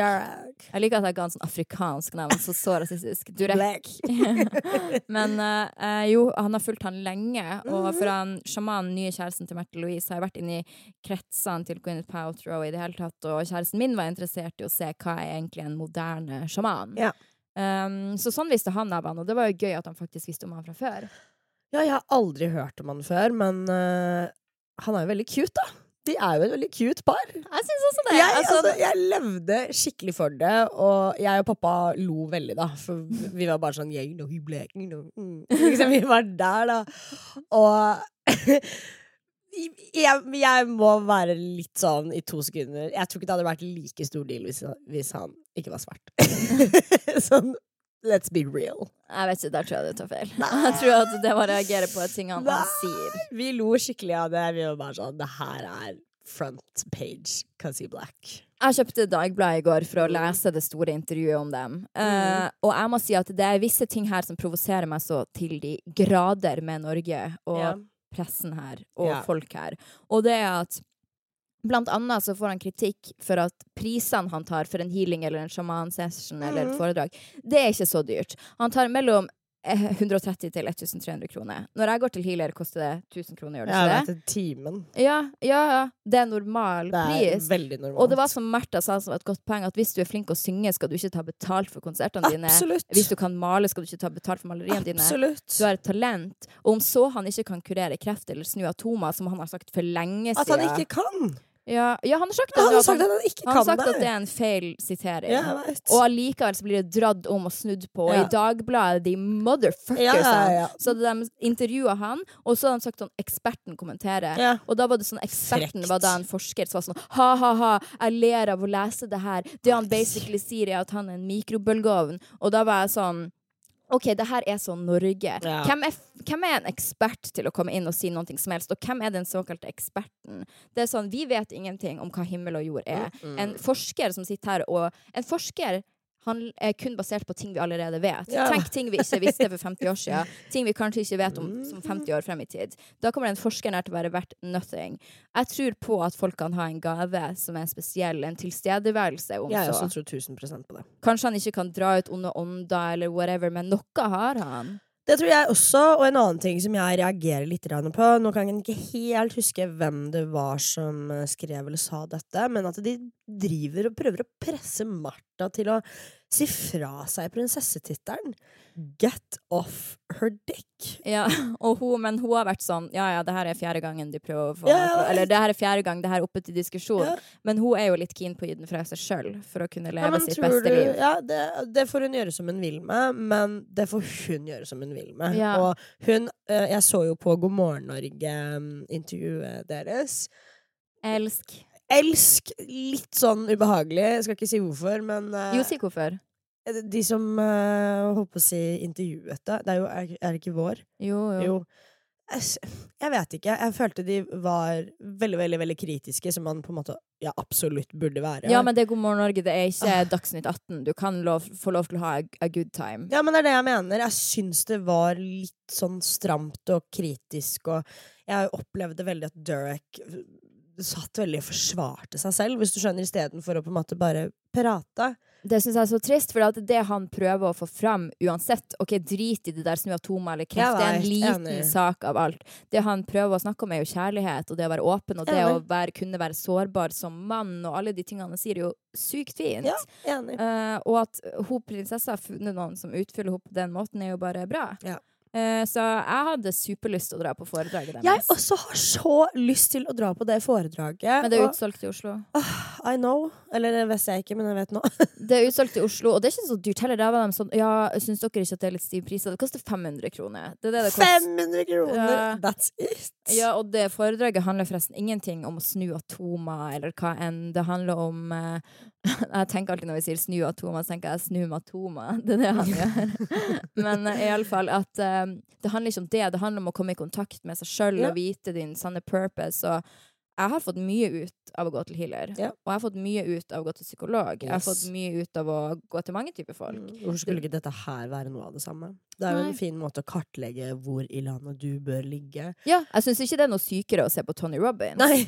Jeg liker at jeg ga han sånn afrikansk navn, så så rasistisk. Durek. Men eh, eh, jo, han har fulgt han lenge, og Mhm. for han sjamanen, nye kjæresten til Märtha Louise, har jeg vært inne i kretsene til Gwyneth Paltrow i det hele tatt, og kjæresten min var interessert i å se hva er egentlig en moderne sjaman. Ja. Um, så sånn visste han av han, og det var jo gøy at han faktisk visste om han fra før. Ja, jeg har aldri hørt om han før, men uh, han er jo veldig cute, da. De er jo et veldig cute par. Jeg syns også det. Jeg, altså, altså, jeg levde skikkelig for det, og jeg og pappa lo veldig, da. For vi var bare sånn «Jeg know he black, you know». Mm. Liksom, Vi var der, da. Og jeg, jeg må være litt sånn i to sekunder. Jeg tror ikke det hadde vært like stor deal hvis, hvis han ikke var svart. sånn let's be real. jeg vet ikke, der tror jeg du tar feil. Jeg tror at det var å reagere på ting han, han sier. Vi lo skikkelig av det. Vi var bare sånn Det her er front page he black. Jeg kjøpte Dagbladet i går for å lese det store intervjuet om dem. Eh, og jeg må si at det er visse ting her som provoserer meg så til de grader med Norge og Ja. Pressen her og Ja. folk her. Og det er at Blant annet så får han kritikk for at prisene han tar for en healing eller en shaman session eller et Mhm. foredrag, det er ikke så dyrt. Han tar mellom 130 til 1300 kroner. Når jeg går til healer, koster det 1000 kroner, gjør det Jeg ikke vet det? det. Timen. Ja, ja, ja. Det er normal Det er pris. veldig normalt. Og det var som Märtha sa, som var et godt poeng, at hvis du er flink å synge, skal du ikke ta betalt for konsertene dine. Absolutt. Hvis du kan male, skal du ikke ta betalt for maleriene dine. Absolutt. Du har et talent. Og om så han ikke kan kurere kreft eller snu atomer, som han har sagt for lenge siden At han ikke kan! Ja, ja, han har sagt. Han at sagt at han han kan sagt det. at det er en feil sitering. Ja. Og allikevel så blir det dratt om og snudd på. Og. I Dagbladet, de motherfuckers, så de intervjua han, og så hadde han sagt sånn eksperten kommenterer. Og da var det sånn, eksperten Frekt. var da en forsker som var sånn ha-ha-ha, jeg ler av å lese det her. Det han basically sier, er at han er en mikrobølgeovn. Og da var jeg sånn OK, det her er sånn Norge. Ja. Hvem, er, hvem er en ekspert til å komme inn og si noe som helst? Og hvem er den såkalte eksperten? Det er sånn, Vi vet ingenting om hva himmel og jord er. Mm. En forsker som sitter her og En forsker han er kun basert på ting vi allerede vet. Ja. Tenk ting vi ikke visste for 50 år siden. Ting vi kanskje ikke vet om Mm. som 50 år frem i tid. Da kommer den forskeren her til å være verdt nothing. Jeg tror på at folk kan ha en gave som er spesiell, en tilstedeværelse, om Jeg så. også tror 1000% på det. Kanskje han ikke kan dra ut onde ånder eller whatever, men noe har han. Det tror jeg også, og en annen ting som jeg reagerer litt på Nå kan jeg ikke helt huske hvem det var som eh, skrev eller sa dette, men at de driver og prøver å presse Martha til å si fra seg prinsessetittelen. Get off her dick. Ja, hun, men hun har vært sånn Ja, ja, det her er fjerde gangen de prøver å få Ja, ja, Eller det her er fjerde gang det her er oppe til diskusjon. Ja. Men hun er jo litt keen på å gi den fra seg sjøl for å kunne leve sitt beste du, liv. ja, det, det får hun gjøre som hun vil med, men det får hun gjøre som hun vil med. Ja. Og hun eh, Jeg så jo på God morgen Norge-intervjuet deres. Elsk. Elsk litt sånn ubehagelig. Jeg skal ikke si hvorfor, men uh, Jo, si hvorfor. de som uh, holdt på å si intervjuet deg, Det er jo Er, er det ikke vår? Jo, jo. Jo. Jeg jeg vet ikke. Jeg følte de var veldig, veldig veldig kritiske, som man på en måte ja, absolutt burde være. Ja, men det er God morgen Norge, det er ikke Ah. Dagsnytt 18. Du kan lov, få lov til å ha a, a good time. Ja, men det er det jeg mener. Jeg syns det var litt sånn stramt og kritisk, og jeg opplevde veldig at Durek satt veldig og forsvarte seg selv, hvis du skjønner, istedenfor å på en måte bare prate. Det syns jeg er så trist, for det det han prøver å få fram uansett. Ok, Drit i det der snuatoma eller kreft, det er en liten enig. sak av alt. Det han prøver å snakke om, er jo kjærlighet, og det å være åpen, og det å være, kunne være sårbar som mann, og alle de tingene han sier, er jo sykt fint. Ja, enig. Uh, og at hun prinsessa har funnet noen som utfyller henne på den måten, er jo bare bra. Ja. Eh, så jeg hadde superlyst til å dra på foredraget deres. Jeg også har så lyst til å dra på det foredraget. Men det er utsolgt i Oslo. I know. Eller det vet jeg ikke, men jeg vet nå. Det er utsolgt i Oslo, og det er ikke så dyrt heller. Der var de sånn Ja, syns dere ikke at det er litt stiv pris? Det koster 500 kroner. Det det det koster. 500 kroner! Ja. That's it! Ja, og det foredraget handler forresten ingenting om å snu atomer, eller hva enn. Det handler om eh, Jeg tenker alltid når vi sier snu atomer, så tenker jeg snu matomer. Det er det han gjør. Men uh, iallfall at eh, det handler ikke om det. Det handler om å komme i kontakt med seg sjøl Ja. og vite din sanne purpose. Og jeg har fått mye ut av å gå til healer. Ja. Og jeg har fått mye ut av å gå til psykolog. Jeg har fått mye ut av å gå til mange typer folk. Mm, Hvorfor skulle ikke dette her være noe av det samme? Det er jo Nei. en fin måte å kartlegge hvor i landet du bør ligge. Ja, jeg syns ikke det er noe sykere å se på Tony Robbins. Nei!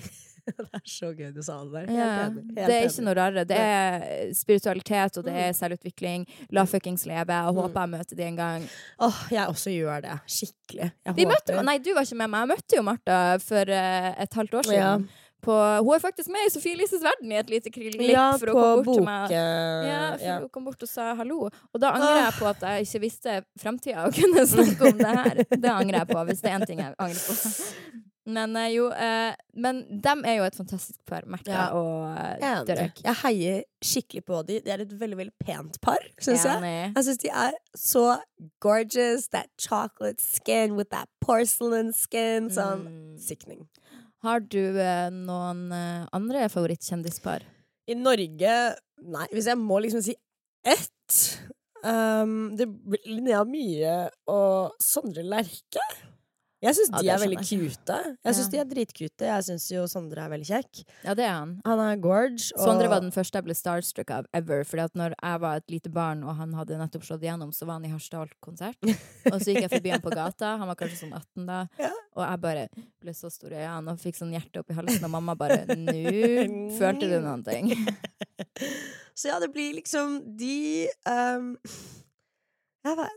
det er så gøy du sa det der. Helt Ja, enig. Helt det er ikke noe rarere. Det er spiritualitet, og det er Mm. selvutvikling. La fuckings leve. Jeg Mm. håper jeg møter de en gang. Åh, jeg også gjør det. Skikkelig. Jeg Vi håper. møtte, nei, du var ikke med meg. Jeg møtte jo Martha for uh, et halvt år siden. Ja. På, hun er faktisk med i Sofie Elises verden i et lite klipp ja, for på komme bort til meg. Ja, for ja. hun kom bort og sa hallo. Og da angrer jeg på at jeg ikke visste framtida og kunne snakke om det her. Det angrer jeg på, hvis det er én ting jeg angrer på. Men eh, jo, eh, men dem er jo et fantastisk par, Märtha Ja. og eh, Derek. Jeg heier skikkelig på de. De er et veldig veldig pent par, syns jeg. Jeg syns de er så gorgeous. That chocolate skin with that porcelain skin. Sånn Mm. sickening. Har du noen andre favorittkjendispar? I Norge Nei, hvis jeg må liksom si ett um, Det blir Linnea Myhre og Sondre Lerche. Jeg syns Ja, de er veldig cute. Jeg syns Ja. de er dritcute. Jeg syns jo Sondre er veldig kjekk. Ja, det er han. Han er gorge. Og Sondre var den første jeg ble starstruck av ever. Fordi at når jeg var et lite barn og han hadde nettopp slått igjennom, så var han i Harstad-konsert. Og så gikk jeg forbi han på gata. Han var kanskje sånn 18 da. Ja. Og jeg bare ble så stor i øynene og fikk sånn hjerte i halsen. Og mamma bare Nå følte du noen ting. Så ja, det blir liksom de um,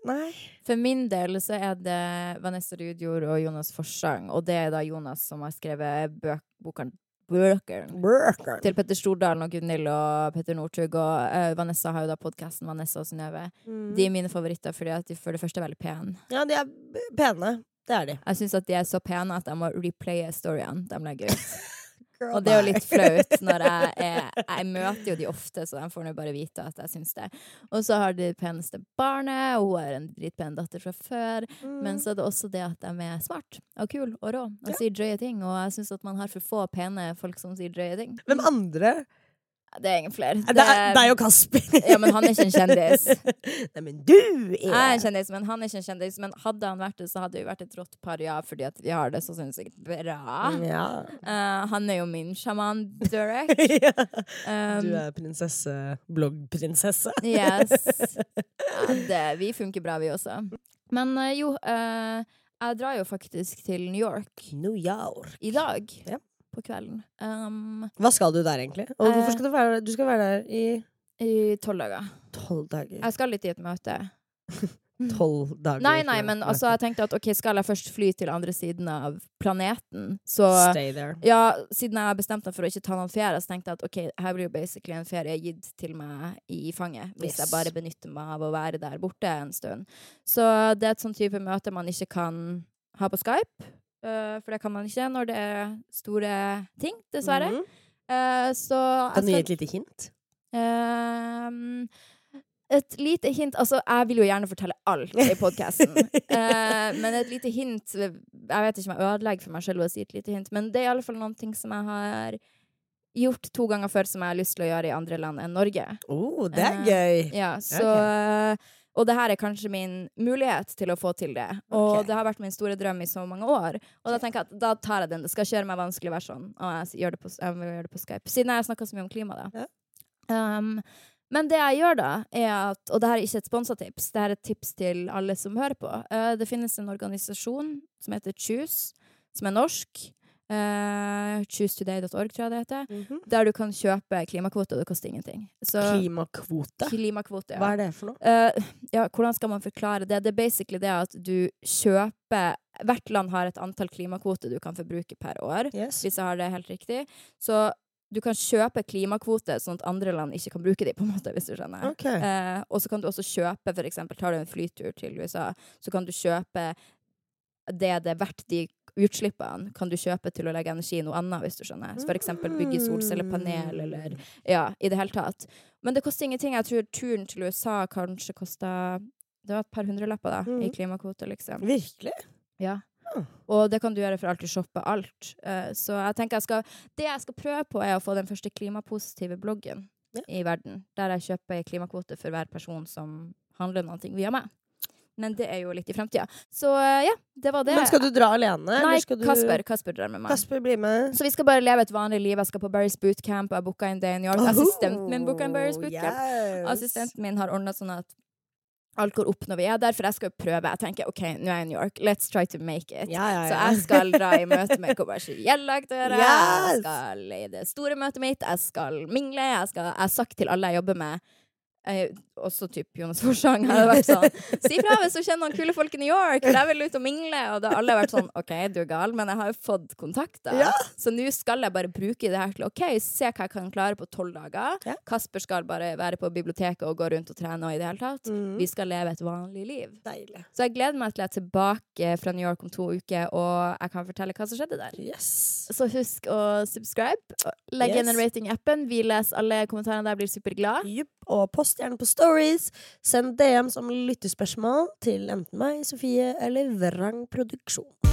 Nei. For min del så er det Vanessa Rudjord og Jonas Forsang. Og det er da Jonas som har skrevet bøk, boken Bøkeren. Til Petter Stordalen og Gunhild og Petter Northug. Og uh, Vanessa har jo da podkasten Vanessa og Synnøve. Mm. De er mine favoritter fordi at de for det første er veldig pene. Ja, de er pene. Det er de. Jeg syns at de er så pene at jeg må replaye storyene de legger ut. Girl, Og det er jo litt flaut når jeg er Jeg møter jo de ofte, så de får nå bare vite at jeg syns det. Og så har de det peneste barnet, og hun har en dritpen datter fra før. Mm. Men så er det også det at de er smart og kul og rå og Ja. sier drøye ting. Og jeg syns at man har for få pene folk som sier drøye ting. Hvem andre? Det er ingen flere. Det er jo og Kasper. Ja, men han er ikke en kjendis. Nei, men du er Jeg er en kjendis, men han er ikke en kjendis. Men hadde han vært det, så hadde vi vært et rått par, ja, fordi at vi har det så sinnssykt bra. Ja. Uh, han er jo min sjaman, Durek. ja. Um, Du er prinsesse. Bloggprinsesse. Yes. Ja, det, vi funker bra, vi også. Men uh, jo, uh, jeg drar jo faktisk til New York New York. i dag. Ja. På kvelden. Um, Hva skal du der, egentlig? Og Eh. hvorfor skal du være der? Du skal være der i I tolv dager. tolv dager. Jeg skal litt i et møte. Tolv dager. Nei, nei, men altså, jeg tenkte at ok, skal jeg først fly til andre siden av planeten, så Stay there. Ja, siden jeg har bestemt meg for å ikke ta noen ferie, så tenkte jeg at ok, her blir jo basically en ferie gitt til meg i fanget, hvis Yes. jeg bare benytter meg av å være der borte en stund. Så det er et sånn type møte man ikke kan ha på Skype, øh, for det kan man ikke når det er store ting, dessverre. Mm -hmm. uh, så Kan du gi et lite hint? Ehm, Et lite hint Altså, jeg vil jo gjerne fortelle alt i podkasten. men et lite hint Jeg vet ikke om jeg ødelegger for meg selv å si et lite hint, men det er i alle fall noen ting som jeg har gjort to ganger før som jeg har lyst til å gjøre i andre land enn Norge. Oh, det er gøy. Ja, så og det her er kanskje min mulighet til å få til det. Og okay. det har vært min store drøm i så mange år. Og da tenker jeg at da tar jeg den. Det skal ikke gjøre meg vanskelig å være sånn. Og jeg, gjør det på, gjøre det på Skype. Siden jeg har snakka så mye om klima, da. Um, men det jeg gjør da, er at Og det her er ikke et sponsatips, det her er et tips til alle som hører på. Uh, det finnes en organisasjon som heter Choose, som er norsk. Uh, Choosetoday.org, tror jeg det heter. Mhm. Der du kan kjøpe klimakvote, og det koster ingenting. Så Klimakvote? klimakvote, ja. Hva er det for noe? Uh, ja, hvordan skal man forklare det? Det er basically det at du kjøper Hvert land har et antall klimakvoter du kan forbruke per år, Yes. hvis jeg har det helt riktig. Så du kan kjøpe klimakvote sånn at andre land ikke kan bruke de, på en måte, hvis du skjønner. Okay. Uh, og så kan du også kjøpe, for eksempel tar du en flytur til USA, så kan du kjøpe det det er verdt de utslippene, kan du kjøpe til å legge energi i noe annet, hvis du skjønner. Så for eksempel bygge solcellepanel, eller ja, i det hele tatt. Men det koster ingenting. Jeg tror turen til USA kanskje kosta Det var et par hundrelapper, da, i Mhm. klimakvote, liksom. Virkelig? Ja. Ah. Og det kan du gjøre for alltid shoppe alt. Eh, så jeg tenker jeg skal Det jeg skal prøve på, er å få den første klimapositive bloggen Ja. i verden. Der jeg kjøper klimakvote for hver person som handler noe via meg. Men det er jo litt i framtida. Så eh, ja, det var det. Men skal du dra alene? Nei, du... Kasper. Kasper drar med meg. Kasper blir med. Så vi skal bare leve et vanlig liv. Jeg skal på Barry's bootcamp, og jeg booka inn det i New York. Assistenten min booka inn Barry's bootcamp. Yes. Assistenten min har ordna sånn at alt går opp når vi er der, for jeg skal jo prøve. Jeg tenker OK, nå er jeg i New York, let's try to make it. Ja, ja, Så jeg skal dra i møte med kommersielle aktører. Yes! Jeg skal i det store møtet mitt. Jeg skal mingle. Jeg, skal, jeg har sagt til alle jeg jobber med eh, også typ Jonas Forsang hadde vært sånn Si fra hvis du kjenner noen kule folk i New York, for jeg vil ut og mingle. Og da har alle vært sånn OK, du er gal, men jeg har jo fått kontakter. Ja. Så nå skal jeg bare bruke det her til OK, se hva jeg kan klare på tolv dager. Ja. Kasper skal bare være på biblioteket og gå rundt og trene og i det hele tatt. Mm. Vi skal leve et vanlig liv. Deilig. Så jeg gleder meg til jeg er tilbake fra New York om to uker, og jeg kan fortelle hva som skjedde der. Yes. Så husk å subscribe. Legg yes. inn en rating i appen. Vi leser alle kommentarene der, blir superglad. Yep. Og post gjerne på stories. Send DM som lyttespørsmål til enten meg, Sofie eller Vrang Produksjon.